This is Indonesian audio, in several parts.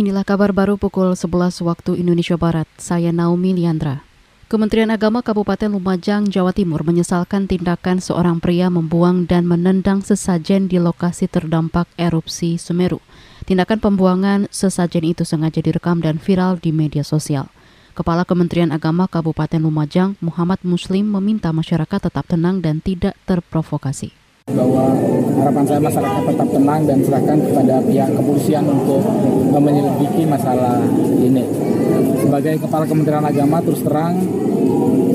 Inilah kabar baru pukul 11 waktu Indonesia Barat. Saya Naomi Liandra. Kementerian Agama Kabupaten Lumajang, Jawa Timur menyesalkan tindakan seorang pria membuang dan menendang sesajen di lokasi terdampak erupsi Semeru. Tindakan pembuangan sesajen itu sengaja direkam dan viral di media sosial. Kepala Kementerian Agama Kabupaten Lumajang, Muhammad Muslim meminta masyarakat tetap tenang dan tidak terprovokasi bahwa harapan saya masyarakat tetap tenang dan serahkan kepada pihak kepolisian untuk menyelidiki masalah ini. Sebagai Kepala Kementerian Agama terus terang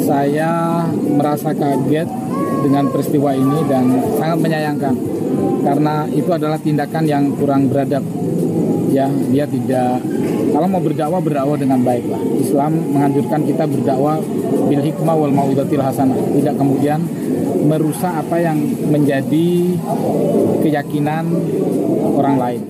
saya merasa kaget dengan peristiwa ini dan sangat menyayangkan karena itu adalah tindakan yang kurang beradab. Ya, dia tidak kalau mau berdakwah berdakwah dengan baik lah. Islam menganjurkan kita berdakwah bil hikmah wal mau'izatil hasanah, tidak kemudian merusak apa yang menjadi keyakinan orang lain.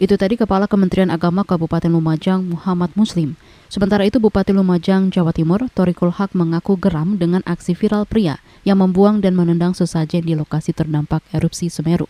Itu tadi Kepala Kementerian Agama Kabupaten Lumajang Muhammad Muslim. Sementara itu Bupati Lumajang, Jawa Timur, Torikul Haq mengaku geram dengan aksi viral pria yang membuang dan menendang sesajen di lokasi terdampak erupsi Semeru.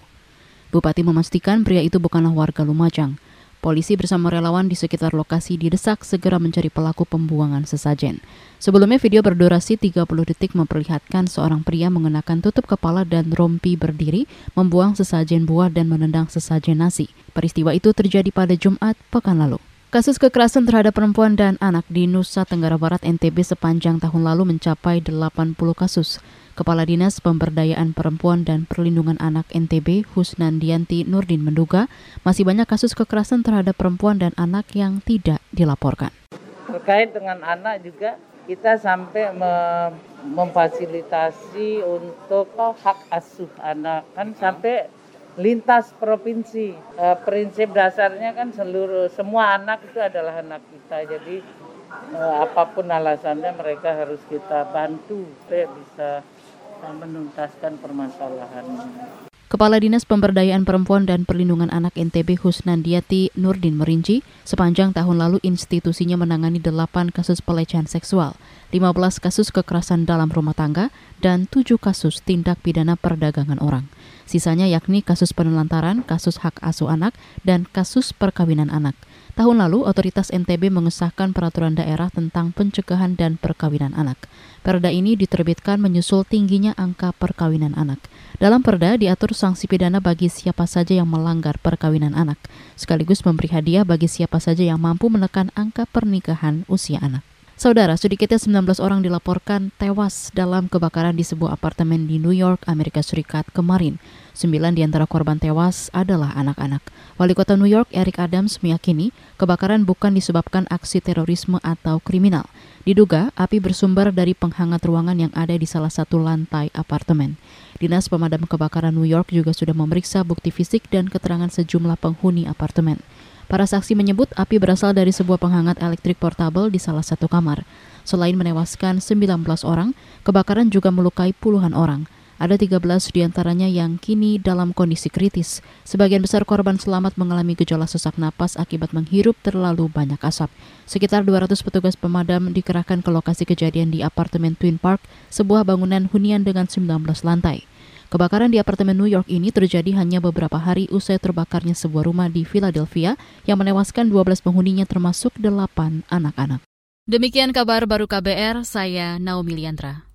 Bupati memastikan pria itu bukanlah warga Lumajang. Polisi bersama relawan di sekitar lokasi didesak segera mencari pelaku pembuangan sesajen. Sebelumnya video berdurasi 30 detik memperlihatkan seorang pria mengenakan tutup kepala dan rompi berdiri membuang sesajen buah dan menendang sesajen nasi. Peristiwa itu terjadi pada Jumat pekan lalu. Kasus kekerasan terhadap perempuan dan anak di Nusa Tenggara Barat NTB sepanjang tahun lalu mencapai 80 kasus. Kepala Dinas Pemberdayaan Perempuan dan Perlindungan Anak NTB, Husnandianti Nurdin menduga masih banyak kasus kekerasan terhadap perempuan dan anak yang tidak dilaporkan. Terkait dengan anak juga kita sampai mem memfasilitasi untuk hak asuh anak kan sampai lintas provinsi. E, prinsip dasarnya kan seluruh semua anak itu adalah anak kita. Jadi e, apa pun alasannya mereka harus kita bantu supaya bisa menuntaskan permasalahan. Kepala Dinas Pemberdayaan Perempuan dan Perlindungan Anak NTB Husnandiati Nurdin merinci, sepanjang tahun lalu institusinya menangani 8 kasus pelecehan seksual, 15 kasus kekerasan dalam rumah tangga, dan 7 kasus tindak pidana perdagangan orang. Sisanya yakni kasus penelantaran, kasus hak asuh anak, dan kasus perkawinan anak. Tahun lalu, otoritas NTB mengesahkan peraturan daerah tentang pencegahan dan perkawinan anak. Perda ini diterbitkan menyusul tingginya angka perkawinan anak. Dalam perda diatur sanksi pidana bagi siapa saja yang melanggar perkawinan anak, sekaligus memberi hadiah bagi siapa saja yang mampu menekan angka pernikahan usia anak. Saudara, sedikitnya 19 orang dilaporkan tewas dalam kebakaran di sebuah apartemen di New York, Amerika Serikat kemarin. Sembilan di antara korban tewas adalah anak-anak. Wali Kota New York Eric Adams meyakini kebakaran bukan disebabkan aksi terorisme atau kriminal. Diduga api bersumber dari penghangat ruangan yang ada di salah satu lantai apartemen. Dinas Pemadam Kebakaran New York juga sudah memeriksa bukti fisik dan keterangan sejumlah penghuni apartemen. Para saksi menyebut api berasal dari sebuah penghangat elektrik portabel di salah satu kamar. Selain menewaskan 19 orang, kebakaran juga melukai puluhan orang. Ada 13 di antaranya yang kini dalam kondisi kritis. Sebagian besar korban selamat mengalami gejala sesak napas akibat menghirup terlalu banyak asap. Sekitar 200 petugas pemadam dikerahkan ke lokasi kejadian di apartemen Twin Park, sebuah bangunan hunian dengan 19 lantai. Kebakaran di apartemen New York ini terjadi hanya beberapa hari usai terbakarnya sebuah rumah di Philadelphia yang menewaskan 12 penghuninya termasuk 8 anak-anak. Demikian kabar baru KBR, saya Naomi Liandra.